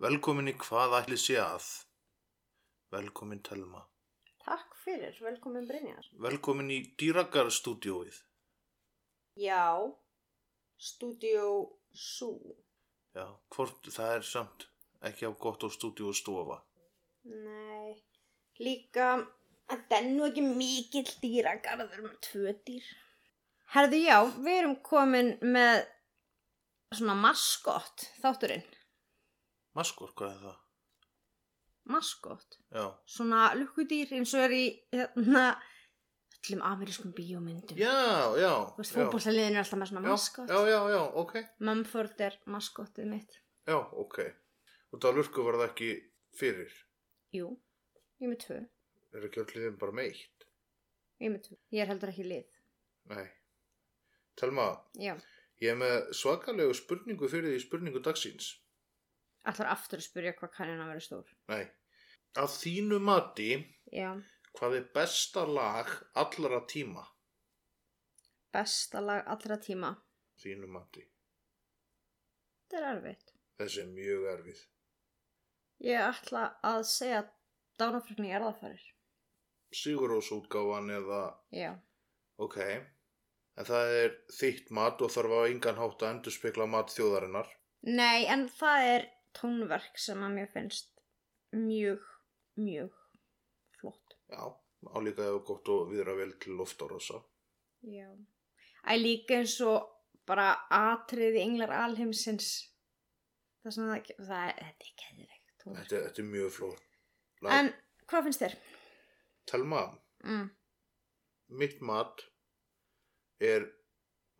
Velkomin í hvað ætli sé að. Velkomin Telma. Takk fyrir, velkomin Brynjar. Velkomin í Dýragarstúdíóið. Já, Studio Sú. Já, hvort það er samt ekki á gott á stúdíu stofa. Nei, líka, er nú ekki mikill dýragarður með tvö dýr. Herðu já, við erum komin með svona maskott, þátturinn. Maskor, hvað er það? Maskott. Já. Svona lukkudýr eins og er í, hérna, öllum amerískum bíómyndum. Já, já. Þú veist, já. fótbollaliðin er alltaf með svona Já, maskott. Já, já, já, ok. Mumford er maskottið mitt. Já, ok. Og það lurku var það ekki fyrir. Jú, ég með tvö. Er ekki öll liðin bara með eitt? Ég með tvö. Ég er heldur ekki lið. Nei. Telma, Já. ég er með svakalegu spurningu fyrir því spurningu dagsins. Ætlar aftur að spyrja hvað kann hann að vera stór. Nei. Að þínu mati, Já. hvað er besta lag allra tíma? Besta lag allra tíma. Þínu mati. Þetta er erfitt. Þessi er mjög erfið. Ég ætla að segja dánafröknu í erðafarir. Sigurós útgáfan eða, Já. ok. En það er þitt mat og þarf á engan hátt að endur spekla mat þjóðarinnar. Nei, en það er tónverk sem að mér finnst mjög, mjög flott. Já, álíka hefur gott og viðra vel til loftárosa. Já. Æ líka eins og bara atriði englar alheimsins. Það svona, það er, þetta er keðveikt tónverk. Þetta, þetta er mjög flott. Lag. En hvað finnst þér? Telma, Mm. mitt mat er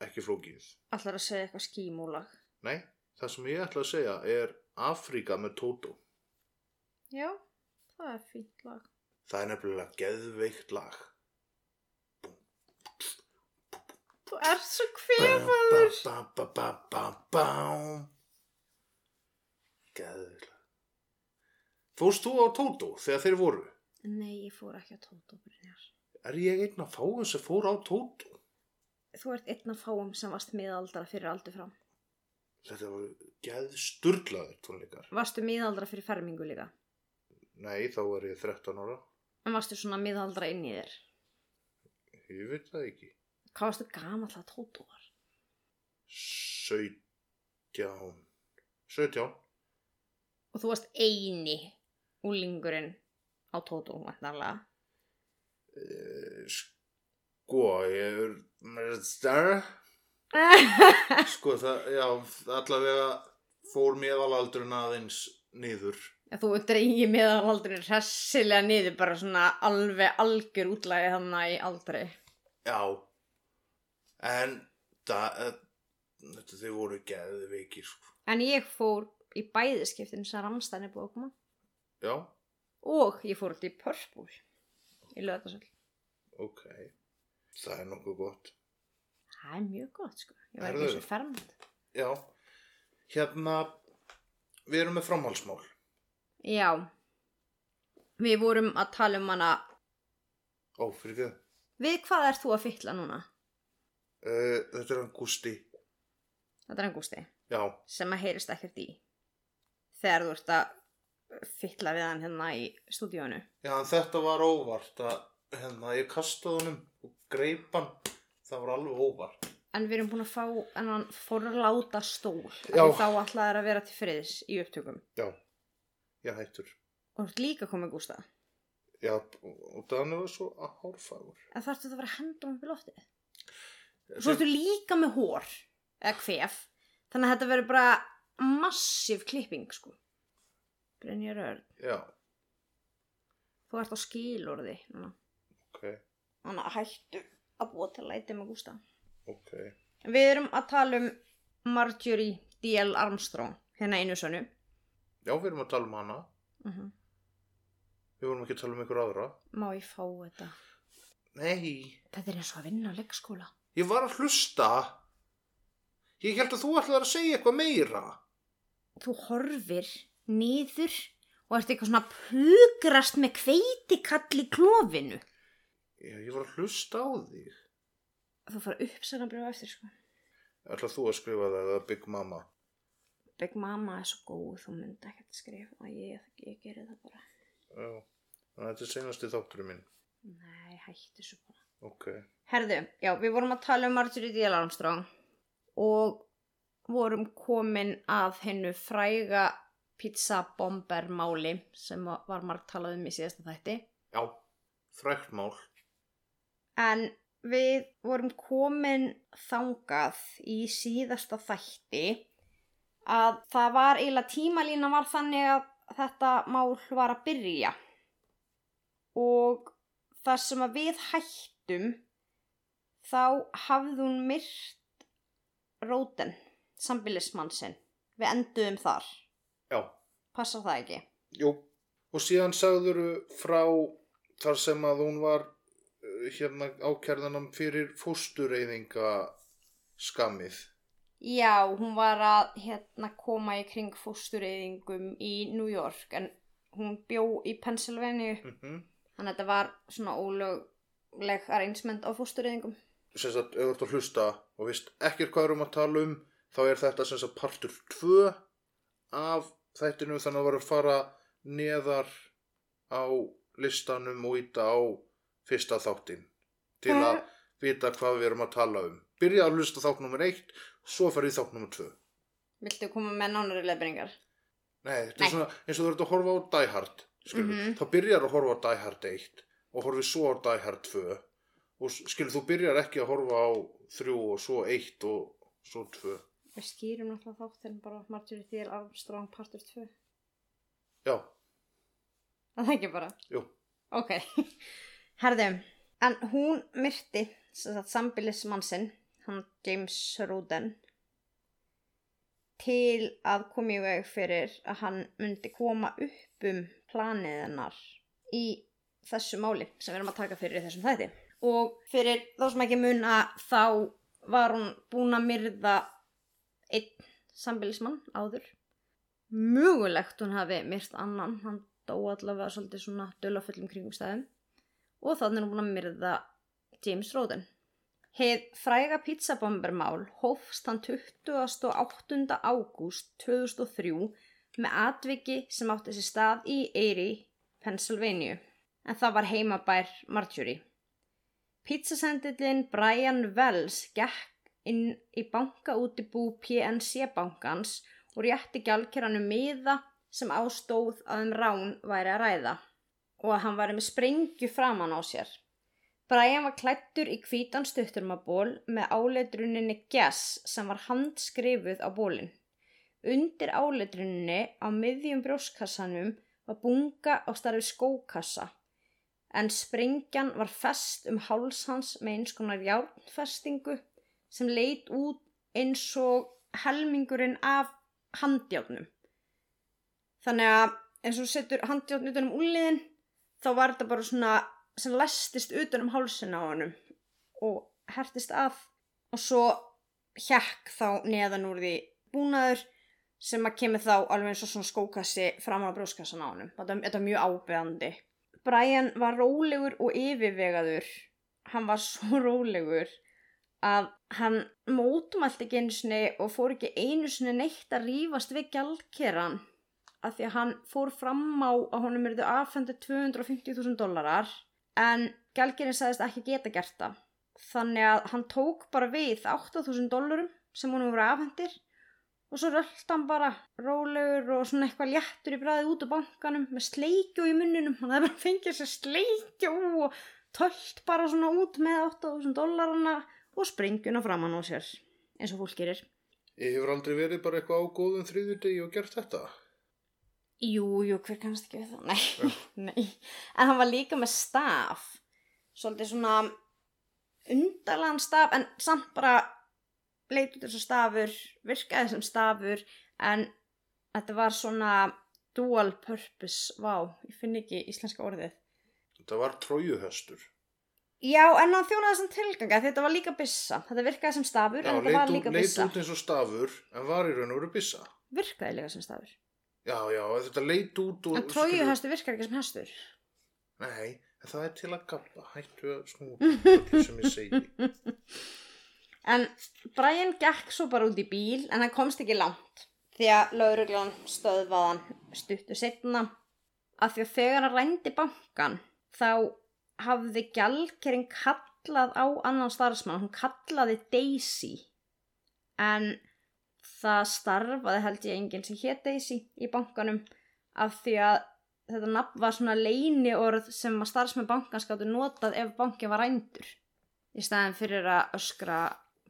ekki flókið. Ætlar að segja eitthvað skímúlag. Nei, það sem ég ætla að segja er Afríka með Tótó. Já, það er fínt lag. Það er nefnilega geðveikt lag. Þú ert svo kvefaður. Geðveikt lag. Fórst þú á Tótó þegar þeir voru? Nei, ég fór ekki að Tótó. Er ég einn af fáum sem fór á Tótó? Þú ert einn af fáum sem varst miðaldra fyrir aldur fram. Þetta var geðsturglaður tónleikar. Varstu miðaldra fyrir fermingu líka? Nei, þá var ég 13 ára. En varstu svona miðaldra inn í þér? Ég veit það ekki. Hvað varstu gamall að Tótó var? 17 17 Og þú varst eini úlingurinn á Tótó, vantarlega. Eh, Sko, ég er Mr. Sko, það, já, allavega fór meðalaldurinn aðeins niður. Þú dreigir miðaldurinn hressilega niður bara svona alveg algjör útlæði þannig í aldrei. Já, en það, eh, þetta þau voru geðveikir, sko. En ég fór í bæðiskiptin sem Ramstein er búið að koma. Já, Og ég fór alltaf í Purple í löðarsöld. ok, það er nokkuð gott. Það er mjög gott sko. Ég var ekki svo fermand. Já, hérna, við erum með framhaldsmál. Já. Við vorum að tala um hana. Ó, fyrir þið. Við hvað ert þú að fylla núna? Uh, þetta er hann Gústi. Þetta er hann Gústi. Já, Sem að heyrist ekkert í. Þegar þú ert að fylla við hann hérna í stúdíónu. já, en þetta var óvart að, hérna, ég kastaði honum og greip hann. Það var alveg óvart. En við erum búin að fá ennan forláta stól. Já. Já. Þá ætlaðir að vera til friðis í upptökum. Já, ég hættur. Og líka komið Gústa. Já, og þannig var svo að hárfagur. En þarftu þetta að vera að henda honum upp í loftið? Svo ertu líka með hór. Eða kvef. Þannig að þetta verður bara massíf klipping sko. Brynjar Örn. Já, Þú ert á skilorði. núna. ok, Þannig að hættu að læti með Gústa. ok. Við erum að tala um Marjorie D.L. Armstrong hérna einu sannu Já, við erum að tala um hana. uh Við vorum ekki að tala um ykkur aðra. Má ég fá þetta? Nei, Þetta er eins og að vinna á leikskóla ég var að hlusta. Ég held að þú ætlaði að segja eitthvað meira. Þú horfir niður og ert eitthvað svona pugrast með kveitikall í klófinu Já, ég var að hlusta á þig. Þú fara uppsæðanbrjóð eftir sko Ætlaði þú að skrifa það eða Big Mama? Big Mama er svo góð, þú myndi ekkert skrifa að ég, ég geri það bara. Já, að þetta er senasti þátturinn minn. Nei, hættu svo bara. Ok. Herðu, já, við vorum að tala um Marjorie D.L. Armstrong og vorum komin að hennu fræga pizzabombermáli sem var margt talað um í síðasta þætti. Já, frækt mál. En við vorum komin þangað í síðasta þætti að það var eiginlega tímalína var þannig að þetta mál var að byrja og þar sem að við hættum þá hafði hún myrt róten, sambilismannsinn. Við enduðum þar. Já, Passar það ekki? jú. Og síðan sagðuru frá þar sem að hún var hérna ákærðanam fyrir fóstureyðinga skammið. Já, hún var að hérna koma í kring fóstureyðingum í New York en hún bjó í Pennsylvania Mm þannig að þetta var svona ólögleg arrangement á fóstureyðingum. Sem sagt, ef þú ert að hlusta og veist ekkert hvað erum að tala um, þá er þetta sem sagt partur 2 af þættinu þannig að það var að fara neðar á listanum og íta á fyrsta þáttin til að vita hvað við erum að tala um. Byrja að hlusta þátt nummer 1, svo farið í þátt nummer 2. Viltu koma með nánari lefningar? Nei, þetta Nei. er svona eins og þú ert að horfa á Die Hard, skilur, Mhm. þá byrjar að horfa á Die Hard 1 og horfið svo á Die Hard 2 og skilur, þú byrjar ekki að horfa á 3 og svo 1 og svo 2. Við skýrum náttúrulega þáttinn bara Marjorie D.L. Armstrong partur 2. Já, Það er ekki bara. jú, Ok. Herðu, en hún myrti sem sagt sambilismannsinn, hann James Roden, til að koma í veg fyrir að hann myndi koma upp um planið hennar í þessu máli sem við erum að taka fyrir þessum þætti. Og fyrir þá sem ekki muna þá var hún búin að myrða einn sambilismann áður. Mögulegt hún hafi myrt annan, hann dó allavega svolítið svona dölafullum kringumstæðum og þannig er hún búin að myrða James Roden. Heið fræga pizzabombermál hófst hann 28. ágúst 2003 með atviki sem átti sér stað í Erie, Pennsylvania, en það var heimabær Marjorie. Pizzasendillin Brian Wells gekk inn í bankaútibú PNC bankans og rétti gjaldkeranum miða sem ástóð að um rán væri að ræða og að hann væri með sprengju framan á sér. Brian var klættur í hvítan stutturmaból með áleitruninni Guess sem var handskrifuð á bólinn. Undir áleitruninni á miðjum brjóskassanum var bunga á starfi skókassa en sprengjan var fest um háls hans með eins konar járnfestingu sem leit út eins og helmingurinn af handjárnum. Þannig að eins og setur handjárn utan um úliðin þá var þetta bara svona sem lestist utan um hálsin á honum og hertist að og svo hjekk þá neðan úr því búnaður sem að kemur þá alveg eins og svona skókassi fram á brjóskassan á honum. Þetta, er mjög ábeðandi. Brian var rólegur og yfirvegaður. Hann var svo rólegur að hann mótumælt ekki einu sinni og fór ekki einu sinni neitt að rífast við gjaldkeran að því að hann fór fram á að honum eruðu afhendu 250.000 dólarar en gjaldkerinn sagðist ekki geta gert það. Þannig að hann tók bara við 8.000 dólarum sem honum voru afhendir og svo röllt hann bara rólegur og svona eitthvað léttur í bræði út á bankanum með sleikju í munninum hann hefði bara fengið sér sleikju og tölt bara svona út með 8.000 dólarana og springjuna framann á sér eins og fólk gerir ég hefur aldrei verið bara eitthvað á góðum þriðjudegi og gert þetta. Jú, jú, hver kannast ekki við það? Nei, nei. En hann var líka með staf. Svolítið svona undarlegan staf, en samt bara leit út þessu stafur, virkaði sem stafur en þetta var svona dual purpose, vá, ég finn ekki íslenska orðið. Þetta var trójuhöstur. Já, en hann þjónaði þessum tilganga, þetta var líka byssa. Þetta virkaði sem stafur, Já, en þetta leit var líka leit byssa. út eins og stafur en var í raun og veru byssa. Virkaði líka sem stafur. Já, já, þetta leit út og... En trójuhestur virkar ekki sem hestur. Nei, það er til að gappa. Hættu að snúta öllu sem ég segi. En Brian gekk svo bara út í bíl en hann komst ekki langt því að lauruglan stöðvaðan stuttu setna að því að þegar hann rændi bankan þá hafði gjaldkerinn kallað á annan starfsmann, hún kallaði Daisy en það starfaði held ég enginn sem hétt Daisy í bankanum af því að þetta nafn var svona leini orð sem að starfsmenn bankans gáttu notað ef bankin var rændur. Í staðin fyrir að öskra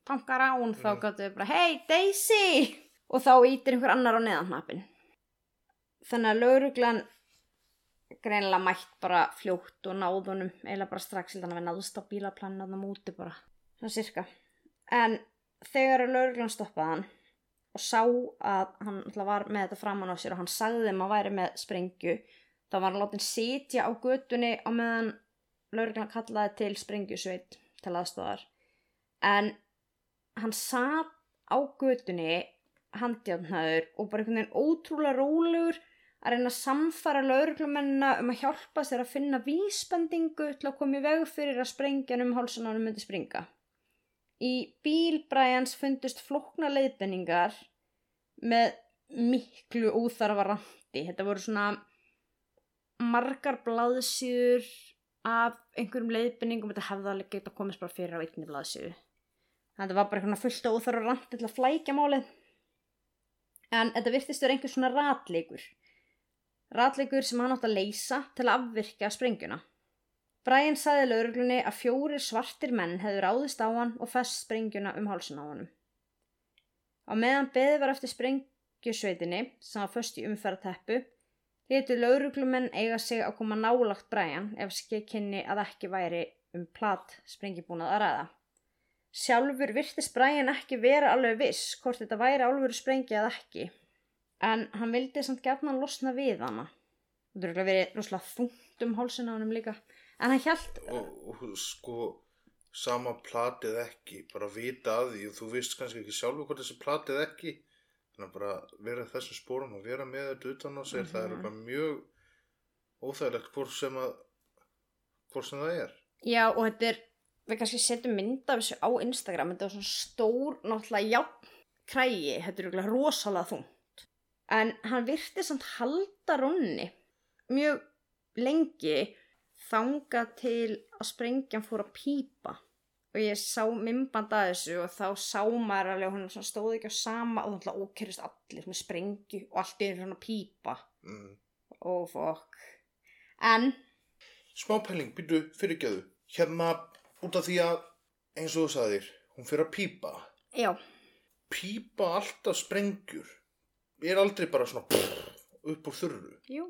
bankarán þá gáttu við bara hey Daisy! Og þá ítir einhver annar á neðanhnappin þannig að lauruglan greinilega mætt bara fljótt og náðunum eiginlega bara strax þannig að við bílaplaninu að það múti bara svona sirka. En þegar lauruglan stoppaði hann og sá að hann var með þetta framan á sér og hann sagði þeim að væri með sprengju þá var hann látin sitja á götunni á meðan lauruglan kallaði til sprengjusveit til aðstofar en hann satt á götunni handjárnhaður og bara einhvern veginn ótrúlega rólegur að reyna að samfara lauruglumennina um að hjálpa sér að finna vísbendingu til að koma í veg fyrir að sprengjan um hálsanánum myndi springa. Í bíl Bræans fundust flókna leiðbenningar með miklu úþarfa randi. Þetta voru svona margar blaðsýður af einhverjum leiðbenningum. Þetta hefði alveg geta komist bara fyrir á einni blaðsýðu. Þetta var bara einhverjum fullt úþarfa randi til að flækja málið. En þetta virtist vera einhver svona ratleikur. Ratleikur sem hann átt að leysa til að afvirkja sprengjuna. Brian sagði lauruglunni að fjórir svartir menn hefðu ráðist á hann og fest sprengjuna um hálsun á honum. Á meðan beðið var eftir sprengjusveitinni, sem var föst í umferðateppu, hétu lauruglumenn eiga sig að koma nálagt Brian ef skekkinni að ekki væri um plat sprengjubúnað að ræða. Sjálfur virtist Brian ekki vera alveg viss hvort þetta væri álfur sprengja eða ekki, en hann vildi samt gætna losna við hana. Það er verið rosalega þungt um hálsun á honum líka. En hann hjælt, Og, og sko, sama platið ekki, bara vita að því og þú veist kannski ekki sjálfur hvort þessi platið ekki. Þannig að bara vera þessum spórum og vera með þetta utan á sér, það er Mhm. bara mjög óþægilegt hvort sem að, hvort sem það er. já og þetta er, við kannski setjum mynd af þessu á Instagram, þetta er svona stór, náttúrulega jafn krægi, þetta er örugglega rosalega þungt. En hann virti samt halda ronni mjög lengi þanga til að sprengjan fór að pípa. Og ég sá mymband að þessu og þá sá maður alveg hún svona stóð ekki á sama og þannig að ókerist allir með sprengju og allt er svona pípa. Mm. Ó, fokk. En, Smá pæling, býtu, fyrirgjöðu. Hérna, út af því að, eins og þú sagðir, hún fyrir að pípa. já, Pípa alltaf sprengjur. Er aldrei bara svona pff, upp úr þurru. jú,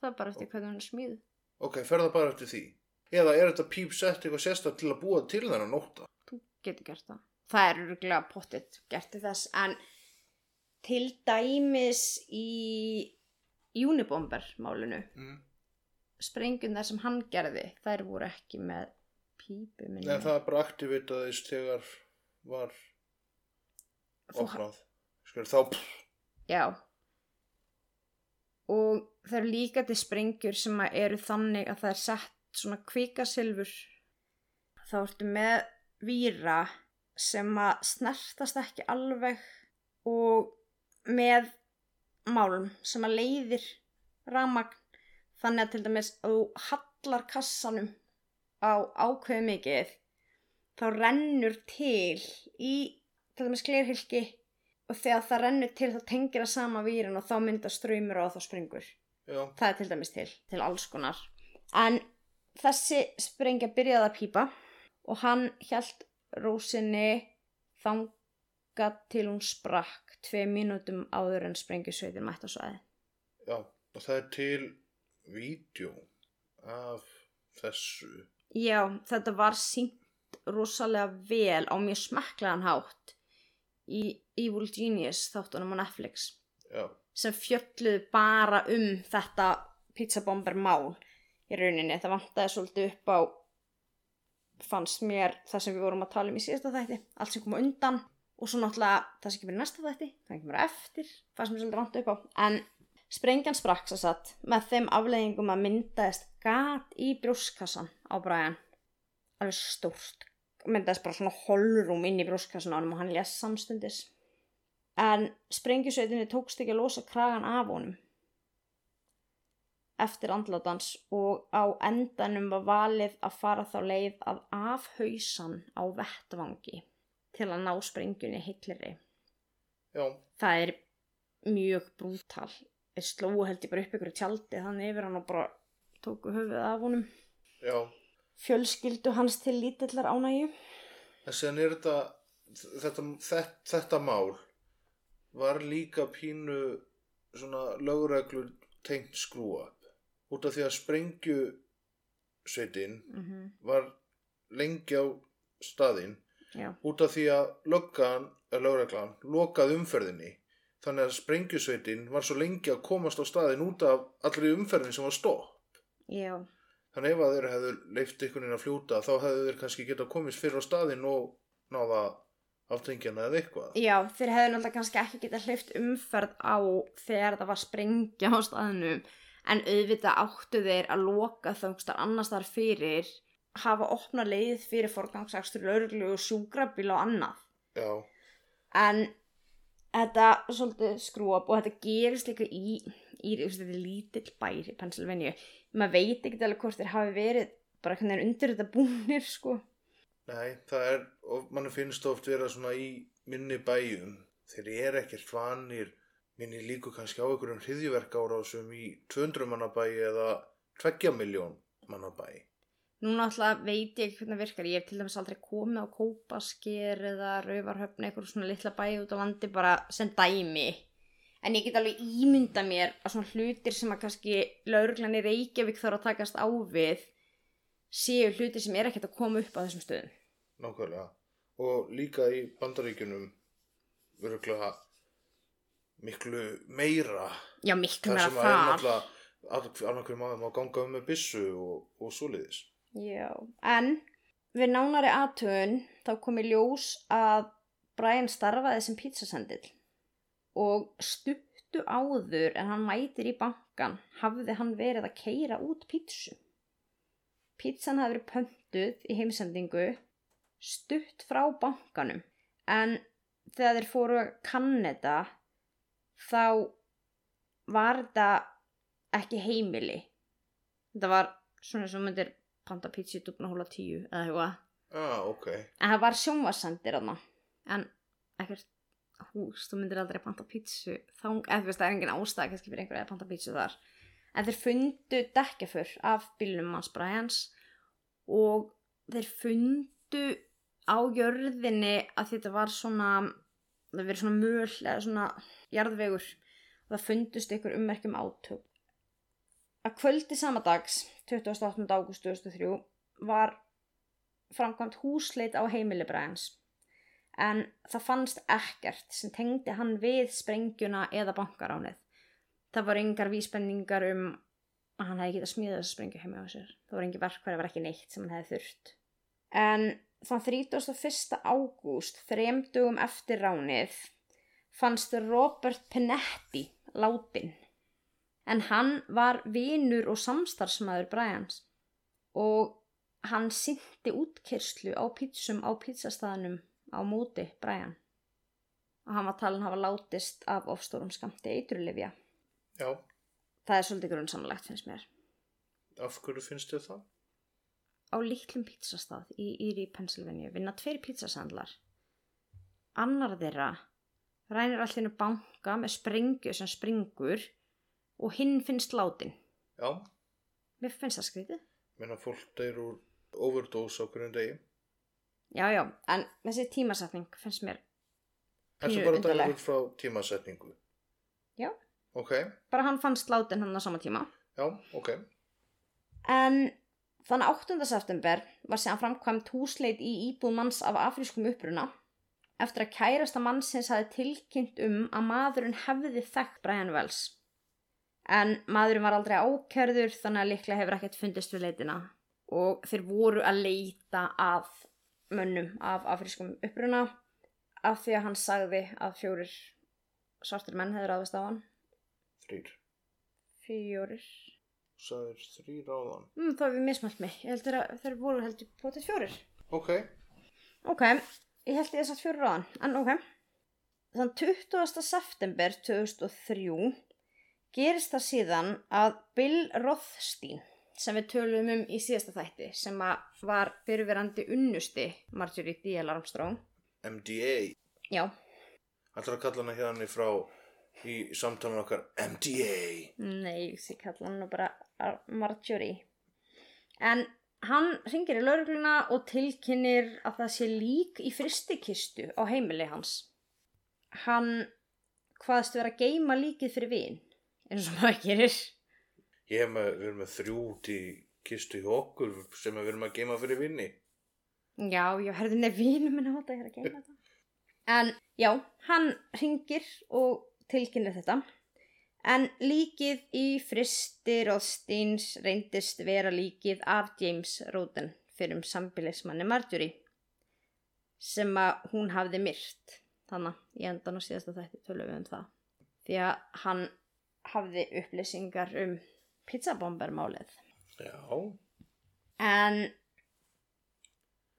það er bara eftir hvernig hún er smíð. Ok, ferða bara eftir því. Eða er þetta píp sett eitthvað sérstætt til að búa til þennan nótta? Þú getur gert það. Það er örgulega pottitt gert til þess, en til dæmis í Unibomber málinu, Mm. sprengjum sem hann gerði, þær voru ekki með pípu minni. Nei, það er bara aktivitaðist þegar var opnað. Þá, pff, Já. Og það eru líka til sprengjur sem eru þannig að það er sett svona kvikasilfur. Þá ertu með víra sem að snertast ekki alveg og með málum sem að leiðir ramagn þannig að til dæmis að þú hallar kassanum á ákveðu mikið þá rennur til í til dæmis glerhylki og þegar það rennur til þá tengir það sama vírin og þá myndar ströymur og þá springur. já, Það er til dæmis til, til alls konar. En þessi sprengja byrjaði að pípa og hann hjælt rósinni þanga til hún sprakk tvei mínútum áður en sprengjusveitin mætt á svæði. já. Og það er til vídeo af þessu. Já, þetta var sínt rosalega vel á mjög smekklegan hátt í Evil Genius þáttunum á Netflix Já, sem fjölluðu bara um þetta pizzabomber mál í rauninni. Það vantaði svolítið upp á fannst mér það sem við vorum að tala um í síðasta þætti. Allt sem kom undan og svo náttúrulega það sem kemur í næsta þætti það kemur eftir, sem er svolítið vantaði upp á. En sprengjan sprakk svo satt með þeim afleiðingum að myndaðist gat í brjóskassan á Brian. Alveg stórt myndaðist bara svona holrum inn í hann og hann lés samstundis en sprengjusveitinni tókst ekki að losa kragan af honum eftir andlátans og á endanum var valið að fara þá leið að afhausan á vettvangi til að ná sprengjunni heillri. já, Það er mjög brútal. Þeir slóu held ég bara upp ykkur tjaldi þannig yfir hann og bara tóku höfuð af honum. já. Fjölskyldu hans til lítillar ánægju. En sen er þetta, þetta, þetta, þetta mál var líka pínu svona lögreglur tengt skrúa út af því að sprengju sveitin Mm -hmm. var lengi á staðinn. Já, út af því að löggan, lögreglan, lokaði umferðinni. Þannig að sprengjusveitin var svo lengi að komast á staðinn út af allri umferðin sem var stopp. Já, þannig ef að þeir hefðu leift einhvern veginn að fljóta þá hefðu þeir kannski getað komist fyrir á staðinn og náða aftengjana eða eitthvað. Já, þeir hefðu náttúrulega kannski ekki getað hleyft umferð á þegar það var sprengja á staðnum en auðvitað áttu þeir að loka þangstar annars þar fyrir hafa opna leið fyrir forgangsakstur lauruglu og sjúkrabíl og annað. Já, en þetta svolítið skrúab og þetta gerist líka í, í þetta lítill bær í Pennsylvania maður veit ekki alveg hvort þeir hafi verið bara hvernig þeir undir þetta búnir sko nei, það er og mann finnst oft vera svona í minni bæjum þeir eru ekkert vanir minni líku kannski á einhverjum hriðjverk árásum í 200 manna bæ eða 2 miljón manna bæ Núna alltaf veit ég ekki hvernig það virkar. Ég hef til dæmis aldrei komið á kópasker eða rauvarhöfni eitthvað svona litla bæi út á landi bara sem dæmi. En ég get alveg ímynda mér að svona hlutir sem að kannski lauruglan í Reykjavík þarf að takast á við séu hlutir sem er ekkert að koma upp á þessum stöðum. nákvæmlega. Og líka í bandaríkjunum öruglega miklu meira. Já, miklu meira sem að er náttúrulega maður má ganga um með byssu og, og svoleiðis. Já, en við nánari aðtögun þá kom í ljós að Brian starfaði sem pizzasendill og stuttu áður en hann mætir í bankan hafði hann verið að keira út pítsu. Pítsan hafði verið pöntuð í heimsendingu stutt frá bankanum en þegar þeir fóru að kanna þetta þá var þetta ekki heimili. Þetta var svona sem myndir panta pítsi dugna hóla tíu eða eitthvað. ah, ok, En það var sjónvarsendir þarna. En ekkert hús, þú myndir aldrei panta pítsu þá, eða þú veist, það er engin ástæða kannski fyrir einhverja að panta pítsu þar. En þeir fundu dekkjafur af bílnum hans Brians og þeir fundu á jörðinni að þetta var svona, það verið svona möl eða svona jarðvegur og það fundust ykkur ummerkjum átök. Að kvöldi sama dags, 28. ágúst 2003, var framkvæmt húsleit á heimili Brians en það fannst ekkert sem tengdi hann við sprengjuna eða bankaránið. Það voru engar vísbendingar um að hann hefði getað smíðað þessa sprengju heima á sér. Það voru engi verkværi, það var ekki neitt sem hann hefði þurft. En þann 31. ágúst, þrem dugum eftir ránið, fannst Robert Pinetti látin. En hann var vinur og samstarfsmaður Brians og hann synti útkerslu á pítsum á pítsastaðnum á móti Brian. Og hann var talin hafa látist af ofstórum skamti eiturlifja. já, Það er svolítið grunnsamlegt finnst mér. af hverju finnst þið það? Á lítlum pítsastað í Íri, Pennsylvania vinna tveir pítsasandlar. Annar þeirra rænir allinu banka með sprengju sem springur og hinn finnst látin. Já, Mér finnst það skrítið. menna fólk deyr úr overdose á hverjum degi Já, já, en þessi tímasetning finnst mér Pínu er bara undarleg. dægur frá tímasetningu Já. Ok, bara hann fannst látin hann á sama tíma. já, ok En þann 8. september var síðan framkvæmt húsleit í íbúð manns af afrískum uppruna eftir að kærasta mannsins hafi tilkynnt um að maðurinn hefði þekkt Brian Wells. En maðurinn var aldrei ákjörður þannig að líklega hefur ekkert fundist við leitina og þeir voru að leita að mönnum af afrískum uppruna af því að hann sagði að fjórir svartir menn hefur aðvist á hann. Þrýr. Fjórir. Sæður þrýr áðan. Mm, það hefur mismælt mig. Ég heldur að þeir voru heldur potið fjórir. Ok. Ok, ég held ég að fjórir ráðan, en ok. Þann 20. september 2003 gerist það síðan að Bill Rothstein, sem við tölum um í síðasta þætti, sem var fyrirverandi unnusti Marjorie D.L. Armstrong. MDA. Já, að kalla hana hérna frá í samtalenu okkar MDA. nei, því kalla hann nú bara Ar- Marjorie. En hann ringir í laurugluna og tilkynir að það sé lík í fristikistu á heimili hans. Hann hvaðst vera að geima líkið fyrir vin, eins og maður gerir. Ég hef með, við erum með þrjú til kistu hjá okkur sem við erum að geima fyrir vinni. Já, já, herði nefn vinum minn átt að ég er að geima þetta. En já, hann ringir og tilkynir þetta. En líkið í fristi Rothsteins reyndist vera líkið af James Roden fyrir um sambilismanni Marjorie sem að hún hafði myrt. Þannig í endan og síðasta þætti tölum við um það. Því að hann hafði upplýsingar um pizzabombermálið. Já. En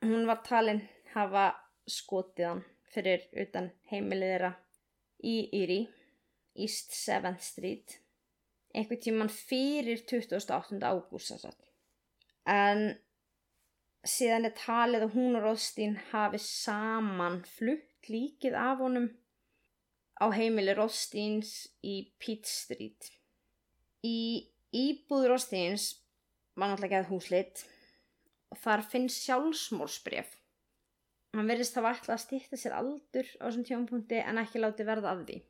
hún var talin hafa skotið hann fyrir utan heimilið þeirra í Erie, East 7th Street, einhvern tíman fyrir 28. ágúst. En síðan er talið að hún og Rothstein hafi saman flutt líkið af honum á heimili Rothsteins í Pitt Street. Í íbúð Rothsteins var náttúrulega ekki að húsleitt og þar finnst sjálfsmórsbref. Hann verðist hafa ætlað að stýtta sér aldur á þessum tjónpunkti en ekki láti verða af því.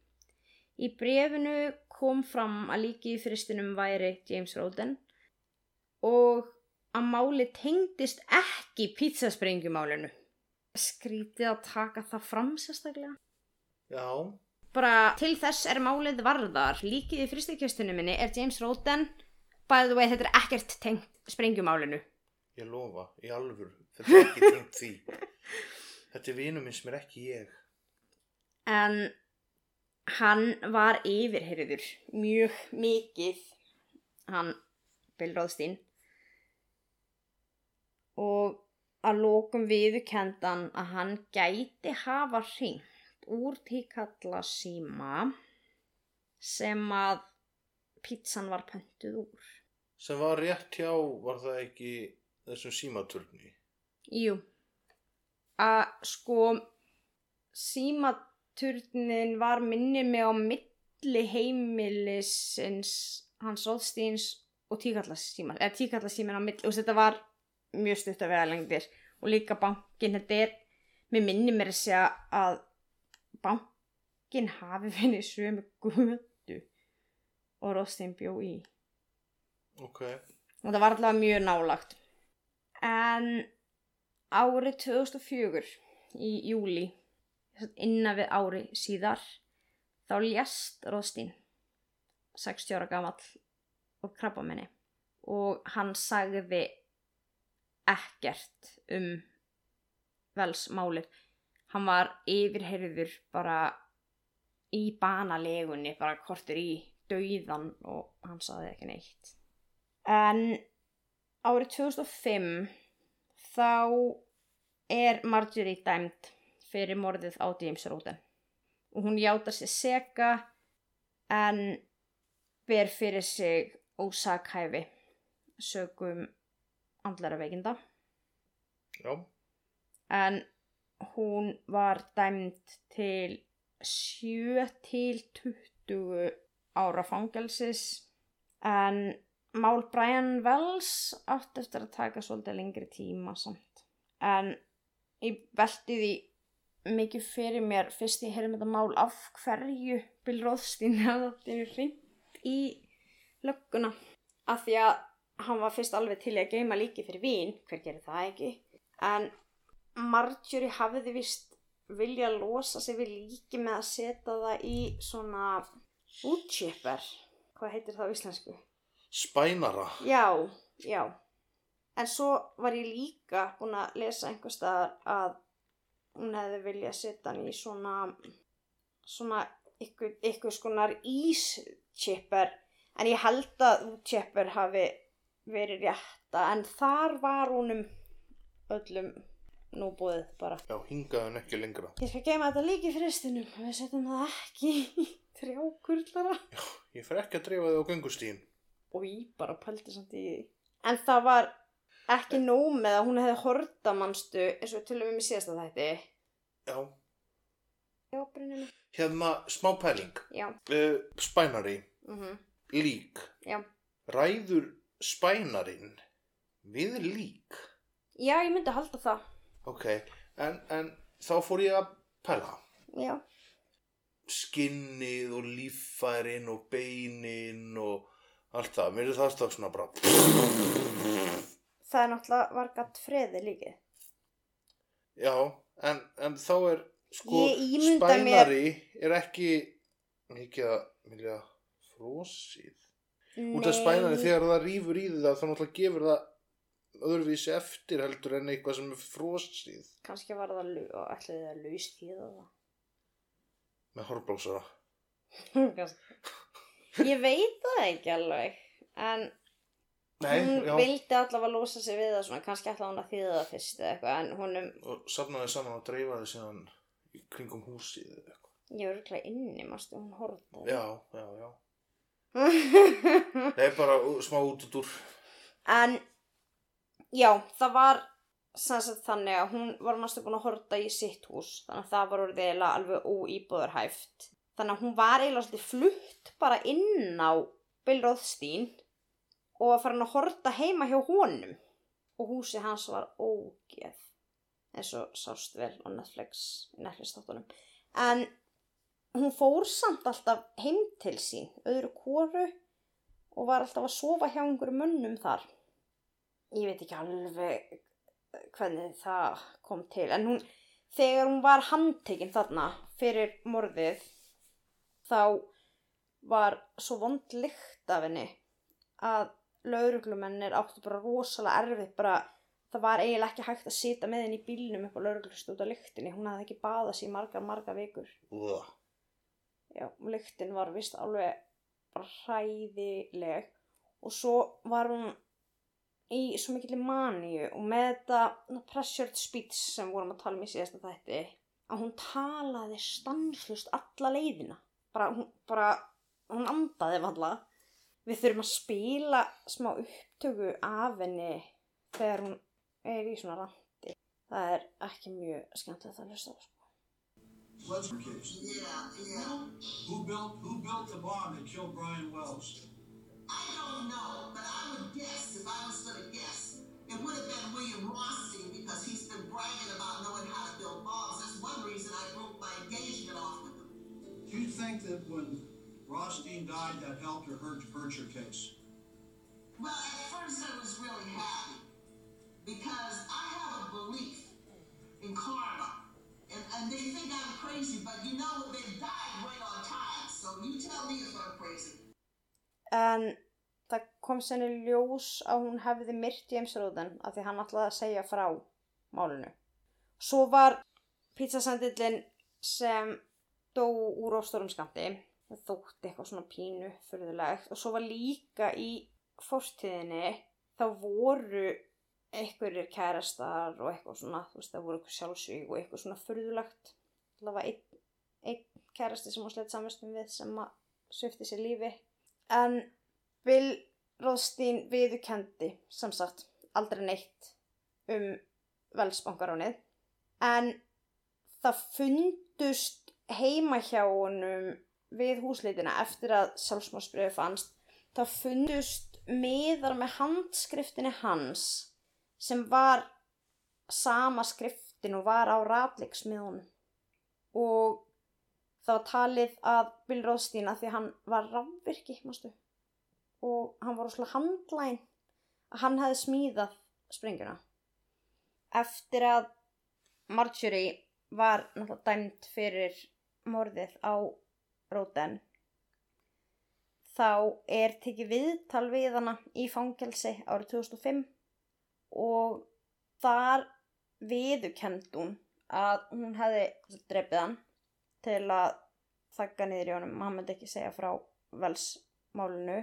Í brefinu kom fram að líki í fyrstunum væri James Roden og að máli tengdist ekki pizzasprengjumálinu. Skrítið að taka það fram sérstaklega. Já. Bara til þess er málið varðar. Líkið í fyrstukjöstunum minni er James Roden. By the way, þetta er ekkert tengt sprengjumálinu. Ég lofa, í alvöru. Þetta er ekki tengt því. Þetta er vinur minn sem er ekki ég. En hann var yfirherður mjög mikið, hann Bill Rothstein. Og að lókum viðurkendan að hann gæti hafa hringt úr tíkalla síma sem að pizzan var pöntuð úr. Sem var rétt hjá, var það ekki þessum símaturni? Jú, að sko símaturnin var minni mig á milli heimilisins hans Róðstíns og tíkallasíman, eða tíkallasíman á milli, og þetta var mjög stutt að vega lengdir og líka bankin, þetta er, mér minni mér að segja að bankin hafi finnið sömu götu og Róðstín bjó í. Ok. og það var allavega mjög nálagt en árið 2004 í júli innan við ári síðar þá lést Róðstín 60 ára gamall og krabbamenni og hann sagði ekkert um velsmálið hann var yfirherður bara í banalegunni bara kortur í dauðan og hann sagði ekki neitt. En árið 2005 þá er Marjorie dæmd fyrir morðið á James Roden og hún játar sér seka en ber fyrir sig ósakhæfi sögum andlara veikinda. Já. en hún var dæmd til 7 til 20 ára fangelsis. En mál Brian Wells átt eftir að taka svolítið lengri tíma samt. En ég velti því mikið fyrir mér fyrst ég heyrðum þetta mál af hverju Bill Rothstein hafði allir hringt í lögguna. Af því að hann var fyrst alveg til að geima líki fyrir vín hver gerir það ekki? En Marjorie hafði vist vilja losa sig við líki með að setja það í svona útchipper. Hvað heitir það á íslensku? Spænara. Já, já. En svo var ég líka búin að lesa einhver staðar að hún hefði viljað setja hann í svona, svona ykkur, ykkur skonar íschipper. En ég held að útchipper hafi verið rétta en þar var honum öllum nú búið bara. Já, hingaðu hann ekki lengra. Ég skal geima þetta líka í fristinum. Við setjum það ekki í trjákurlara. Ég fer ekki að dreifa þig á göngustíðin. og ég bara pældi samt í því. En það var ekki nóg með að hún hefði horta mannstu eins og til og með mér síðast að þetta. Já. Já, Brynjum. Hérna, smá pæling. Já. Uh, spænari, Mm lík. Já. Ræður spænarinn við lík? Já, ég myndi halda það. Ok, en, en þá fór ég að pæla. Já. Skinnið og líffærin og beinin og allt það. Mér er það stakk svona bara... Það er náttúrulega var gatt freði líki. Já, en, en þá er sko Ég ímynda mér- spænari er ekki ekki að vilja frosið. Út af spænari þegar það rýfur í það þá náttúrulega gefur það öðruvísi eftir heldur en eitthvað sem er frosið Kannski var það ætlaði það laust í það. með horfblásara. Kannski. Ég veit það ekki alveg. En Nei, hún já. vildi allavega losa sig við það svona. Kannski ætlaði hún að þýða það fyrst eða eitthvað. En honum, Og safnaði saman og dreifaði síðan í kringum húsið eða eitthvað. ég var örugglega inni, mástu, hún horfði. Já, já, já. Það er bara smá út út úr. En já, það var sem sagt þannig að hún var næstu búin að horta í sitt hús þannig að það var orðið eiginlega alveg óýbúðarhæft þannig að hún var eiginlega svolítið flutt bara inn á Bill Rothstein og var farin að horta heima hjá honum. Og húsi hans var ógeð eins og sást vel á Netflix Netflix þáttunum en hún fór samt alltaf heim til sín öðru kóru og var alltaf að sofa hjá einhverjum mönnum þar. Ég veit ekki alveg hvernig það kom til, en hún, þegar hún var handtekinn þarna fyrir morðið, þá var svo vond lykt af henni að lauruglumennir áttu bara rosalega erfið, bara það var eiginlega ekki hægt að sita með henni í bílnum upp á lauruglust út af lyktinni, hún hafði ekki baðað sér margar, margar vikur. Úða. Já, lyktin var vist alveg bara hræðileg og svo var hún í svo mikill maníu og með þetta pressured speech sem vorum að tala um í síðasta þætti að hún talaði stanslust alla leiðina bara, hún, bara, hún andaði valla við þurfum að spila smá upptöku af henni þegar hún er í svona randi það er ekki mjög skemmtilegt að hlusta á sko. Your case? Yeah, yeah. Who built who built the bomb that killed Brian Wells? I don't know, but I would guess, if I was gonna guess, it would have been William Rothstein because he's been bragging about knowing how to build bombs. That's one reason I broke my engagement off with him. Do you think that when Rothstein died that helped or hurt, hurt your case? Well, at first I was really happy because I have a belief in karma. And, and they think I'm crazy, but you know, they died right on time. So you tell me if I'm crazy. En það kom senni ljós að hún hefði myrt James Roden af því hann ætlaði að segja frá málinu. Svo var pizzasendillin sem dó úr ofstórum skamti það þótti eitthvað svona pínu fyrðulegt og svo var líka í fórstíðinni þá voru einhverjir kærastar og eitthvað svona, þú veist það voru eitthvað sjálfsvík og eitthvað svona fyrðulegt það var einn, einn kærasti sem hún sleitt samvistum við sem að svifti sér lífi en Bill Rothstein viðukendi sem sagt aldrei neitt um velsbankaránið en það fundust heima hjá honum við húsleitina eftir að sjálfsmórsbrefi fannst. Það fundust miðar með handskriftinni hans sem var sama skriftin og var á ratleiksmiðunum og það var talið að Bill Rothstein að því hann var rafvirki mástu, og hann var svona handlæn að hann hefði smíðað sprengjuna. Eftir að Marjorie var náttúrulega dæmt fyrir morðið á Róten þá er tekið viðtal við hana í fangelsi árið 2005 og þar viðukend hún að hún hefði drefið hann til að þakka niður í honum, hann myndi ekki segja frá velsmálinu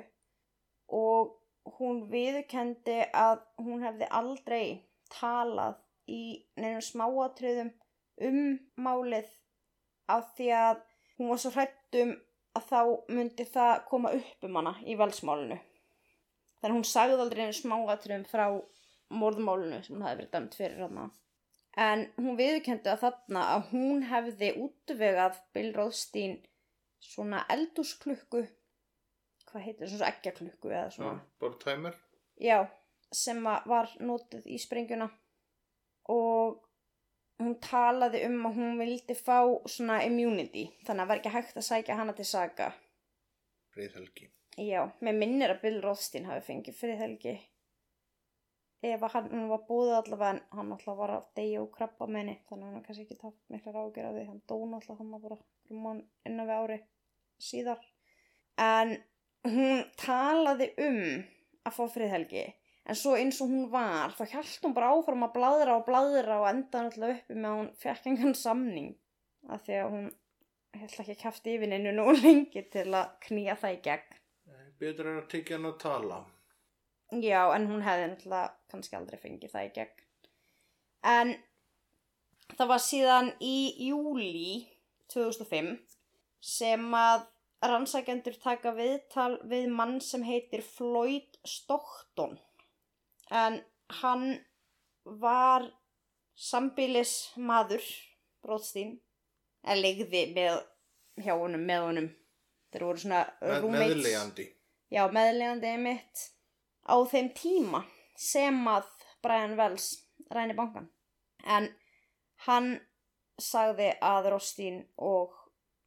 og hún viðukendi að hún hefði aldrei talað í neinum smáatriðum um málið af því að hún var svo hrætt um að þá myndi það koma upp um hana í valsmálinu. Þannig að hún sagði aldrei einu smáatriðum frá morðmálinu sem hún hefði verið dæmt fyrir hana. En hún viðkendi að þarna að hún hefði útvegað Bill Rothstein svona eldúsklukku, hvað heitir það, svona ekkjaklukku eða svona. bara tæmer. Já, sem var notið í sprengjuna og hún talaði um að hún vildi fá svona immunity þannig að það var ekki hægt að sækja hana til saga Friðhelgi. Já, mér minnir að Bill Rothstein hafi fengið friðhelgi ef að hann, var búið allavega en hann alltaf var að deyja og krabba með henni þannig að hann kannski ekki tapt mikla ráðgjör af því. Hann dón alltaf hann bara rúman innan við ári síðar. En hún talaði um að fá friðhelgi en svo eins og hún var þá hjælt hún bara áfram að bladra og bladra og enda alltaf uppi með að hún fekk engan samning af því að hún held ekki að kæfti yfir neinu nú lengi til að knýja það í gegn. Betur er að tekja hann að tala. Já, en hún hefði náttúrulega kannski aldrei fengið það í gegn. En það var síðan í júli 2005 sem að rannsækjendur taka viðtal við mann sem heitir Floyd Stockton. En hann var sambílis maður, Róðstín, eða legði með hjá honum, með honum. Þeir voru svona roommates meðlegandi. já, meðlegandi mitt á þeim tíma sem að Brian Wells ræni bankan. En hann sagði að Rostín og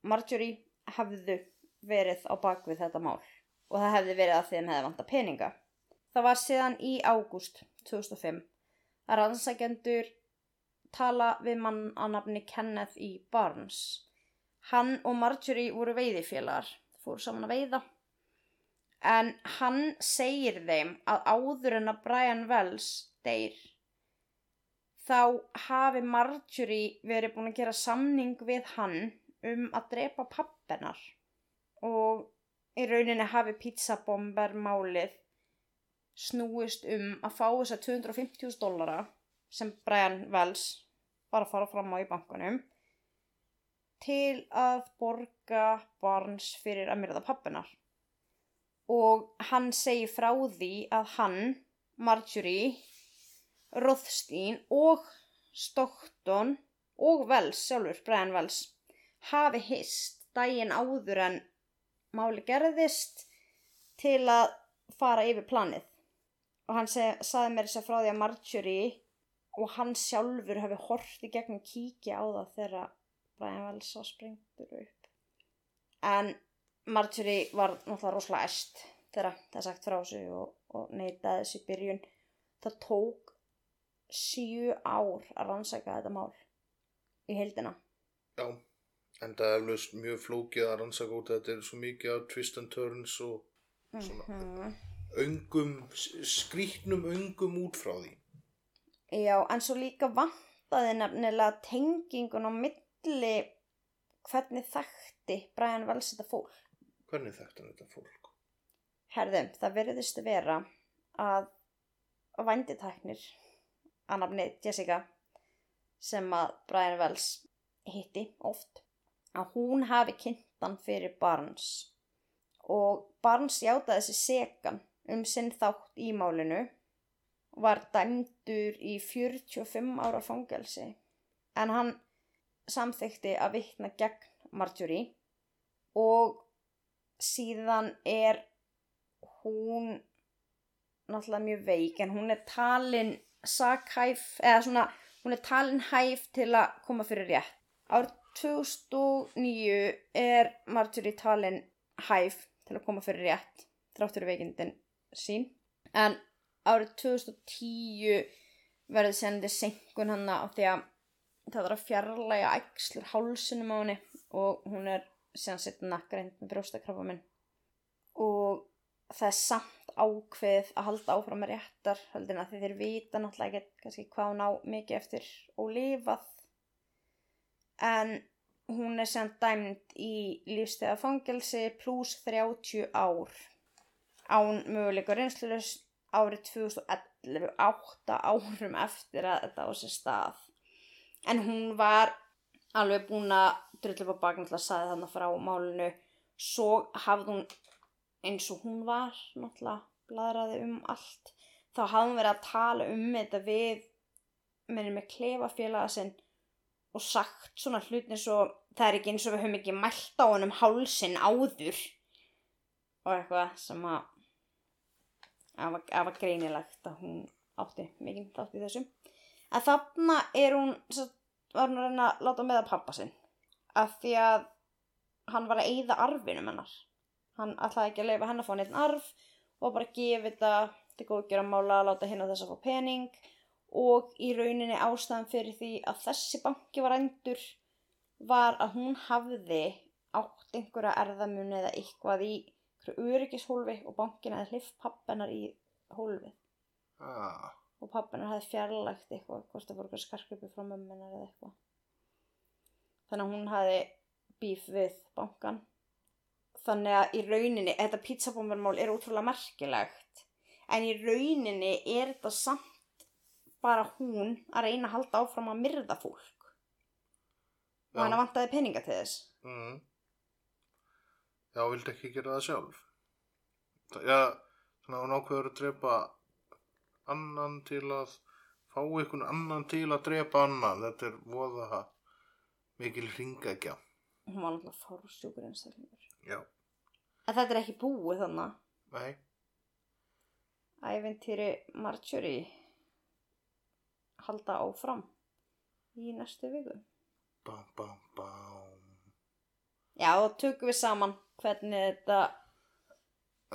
Marjorie hefðu verið á bakvið þetta mál og það hefði verið að þeim hefði vanta peninga. Það var síðan í ágúst 2005 að rannsækjendur tala við mann að nafni Kenneth E. Barnes. Hann og Marjorie voru veiðifélagar, fóru saman að veiða en hann segir þeim að áður en að Brian Wells deyr þá hafi Marjorie verið búin að gera samning við hann um að drepa pappenar og í rauninni hafi pizzabomber málið snúist um að fá þessa 250.000 dollara sem Brian Wells var að fara fram á í bankanum til að borga barns fyrir að myrða pappinar og hann segir frá því að hann, Marjorie, Rothstein og Stockton og Wells sjálfur, Brian Wells, hafi hist daginn áður en máli gerðist til að fara yfir planið. Og hann seg, saði mér þess að frá því að Marjorie og hann sjálfur hafi hort í gegnum kíkja á það þegar Brian Wells var sprengtur upp. En Marjorie var náttúrulega rosalega æst þegar það er sagt frá sig og, og neitaði þessi byrjun. Það tók sjö ár að rannsæka þetta mál í heildina. Já, en það er alveg mjög flókið að rannsaka út þetta er svo mikið á twist and turns og svona Mhm. öngum, skrýtnum öngum út frá því. Já, en svo líka vantaði nefnilega tengingun á milli hvernig þekkti Brian Wells þetta fólk. Hvernig þekkti hann þetta fólk? Herðum, það veriðist vera að vænditæknir að nafni Jessica sem að Brian Wells hitti oft að hún hafi kynntan fyrir Barnes og Barnes játaði þessi sekan um sinn þátt í málinu var dæmdur í 45 ára fangelsi en hann samþykti að vitna gegn Marjorie og síðan er hún náttúrulega mjög veik en hún er talin sakhæf eða svona hún er talin hæf til að koma fyrir rétt. Árið 2009 er Marjorie talin hæf til að koma fyrir rétt þráttur veikindin sín en árið 2010 verður sendið senkun hann á því að það var að fjarlæga æxlur hálsinum á henni og hún er síðan sitt nakkarind með brjóstakrabba minn og það er samt ákveð að halda áfram með réttar höldina því þeir vita náttúrulega ekki hvað hún á mikið eftir og lifað. En hún er sem dæmd í lífstega fangelsi pluss 30 ár án möguleika reynslulust árið 2011 átta árum eftir að þetta á sér stað. En hún var alveg búin að drullu upp á bak náttúrulega saði þannig frá málinu. Svo hafði hún eins og hún var náttúrulega bladraði um allt. Þá hafði hún verið að tala um þetta við minni með klefafélaga sinn og sagt svona hlutin svo það er ekki eins og við höfum ekki mælt á hann um hálsin áður. Og eitthvað sem að að var, greinilegt að hún átti mikið þátt í þessum að þarna er hún svo, var hún að reyna að láta með að pappa sinn. Af því að hann var að eyða arfinum hennar. Hann ætlaði ekki að leifa hennar að fá neitt arf og bara gefa þetta til góðgjör að láta hinn að þess að fá pening. Og í rauninni ástæðan fyrir því að þessi banki var endur var að hún hafði átt einhverja erðamun eða eitthvað í öryggishólfi og bankin hefði hlift pappennar í hólfið. Ah, og pappennar hefði fjarlægt eitthvað hvort það voru eitthvað skarkripi frá mömmunar eða eitthvað. Þannig að hún hefði bíf við bankan þannig að í rauninni þetta pizzabombermál er útrúlega merkilegt en í rauninni er þetta samt bara hún að reyna að halda áfram að myrða fólk. Og hann vantaði peninga til þess. Mm. Já, vildi ekki gera það sjálf. Já, þannig að hún ákveður að drepa annan til að fá einhvern annan til að drepa annan. Þetta er voða mikil hringækja. hún var náttúrulega fársjúkur einstaklingur Já, en þetta er ekki búið þannig nei, æventýri Marjorie halda áfram í næstu viku bám, bám, bám. já og tökum við saman hvernig þetta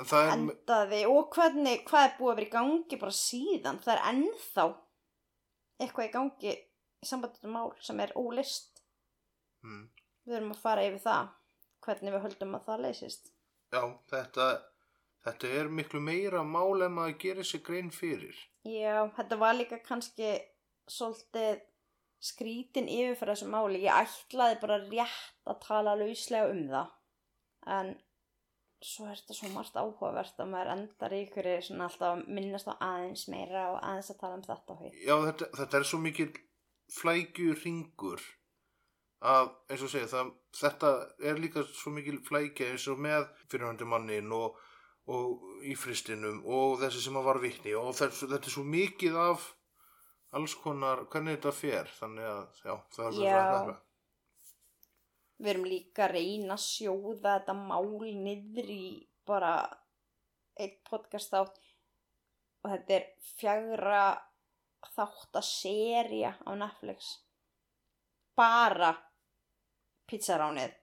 er, endaði og hvernig hvað er búið að vera í gangi bara síðan það er ennþá eitthvað í gangi í sambandi með mál sem er ólist mm, við erum að fara yfir það hvernig við höldum að það leysist já, þetta, þetta er miklu meira mál en maður gerir sér grein fyrir. Já, þetta var líka kannski svolítið skrítin yfir fyrir þessu máli. Ég ætlaði bara rétt að tala lauslega um það. En svo er þetta svo margt áhugavert að maður endar í ykkur svona alltaf að minnast á aðeins meira og aðeins að tala um þetta. Hér. Já, þetta, þetta er svo mikil flækju ringur að, eins og segja, það, þetta er líka svo mikil flækja eins og með fyrirhandi mannin og, og í fristinum og þessi sem að var vitni og þessu, þetta er svo mikið af alls konar, hvernig þetta fer, þannig að, já, það er verið að hlæra. Við erum líka að reyna að sjóða þetta mál niður í bara eitt podcast átt og þetta er fjagra þáttaserja á Netflix. Bara pizzaránið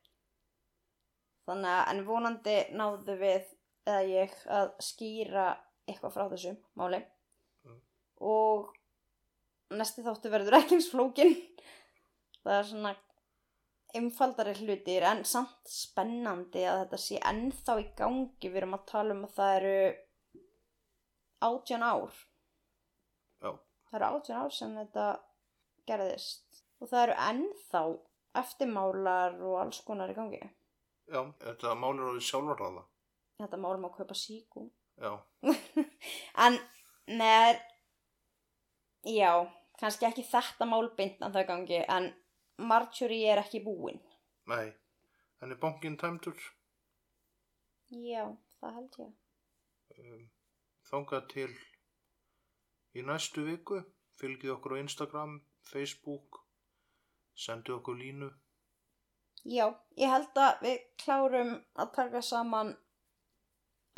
þannig að en vonandi náðu við eða ég að skýra eitthvað frá þessu máli. Mm. og næsti þáttu verður ekki eins flókin það er svona einfaldari hlutir en samt spennandi að þetta sé ennþá í gangi. Við erum að tala um að það eru átján ár. Já, það eru átján ár sem þetta gerðist. Og það eru ennþá eftirmálar og alls konar í gangi. Já, þetta mál er orðið sjálfarráða. þetta mál má kaupa síku Já, en með já, kannski ekki þetta málbind að það gangi en Marjorie er ekki búin. Nei, en er bankin tæmdur? já, það held ég. Um, þangað til í næstu viku fylgið okkur á Instagram, Facebook sendið okkur línu. Já, ég held að við klárum að taka saman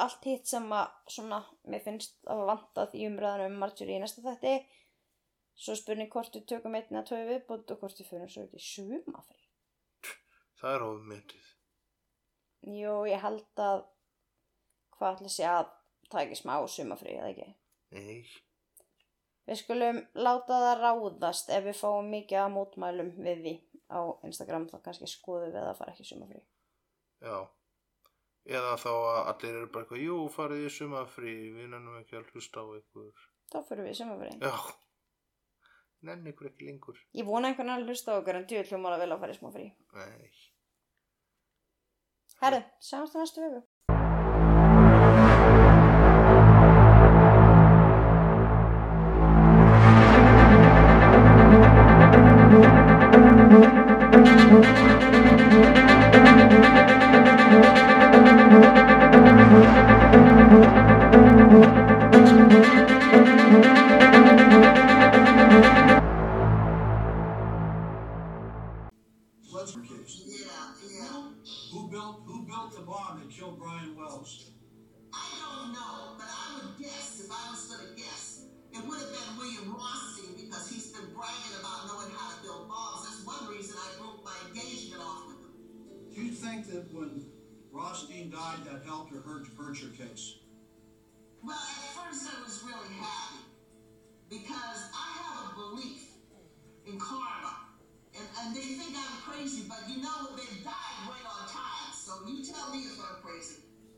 allt hitt sem að svona, mér finnst að vanta í umræðanum um Marjorie í næsta þætti svo spurning hvort við tökum einn eða tvö viðbútt og hvort við fyrir svo ekki sumafri það er ofmetið Jú, ég held að hvað ætla sé að taka smá sumafri, eða ekki nei, Við skulum láta það ráðast ef við fáum mikið að mótmælum við því á Instagram þá kannski skoðum við að fara ekki sumafrí. Já. Eða þá að allir eru bara eitthvað, jú, farið í sumafrí, við nennum ekki að hlusta á ykkur. Þá fyrir við sumafrí. Já. Nenni ykkur ekki lengur. Ég vona einhvern að hlusta á okkur en djúið hljómar að vilja að fara í smáfrí. Nei. Herðu, sjáumst það næstu viku.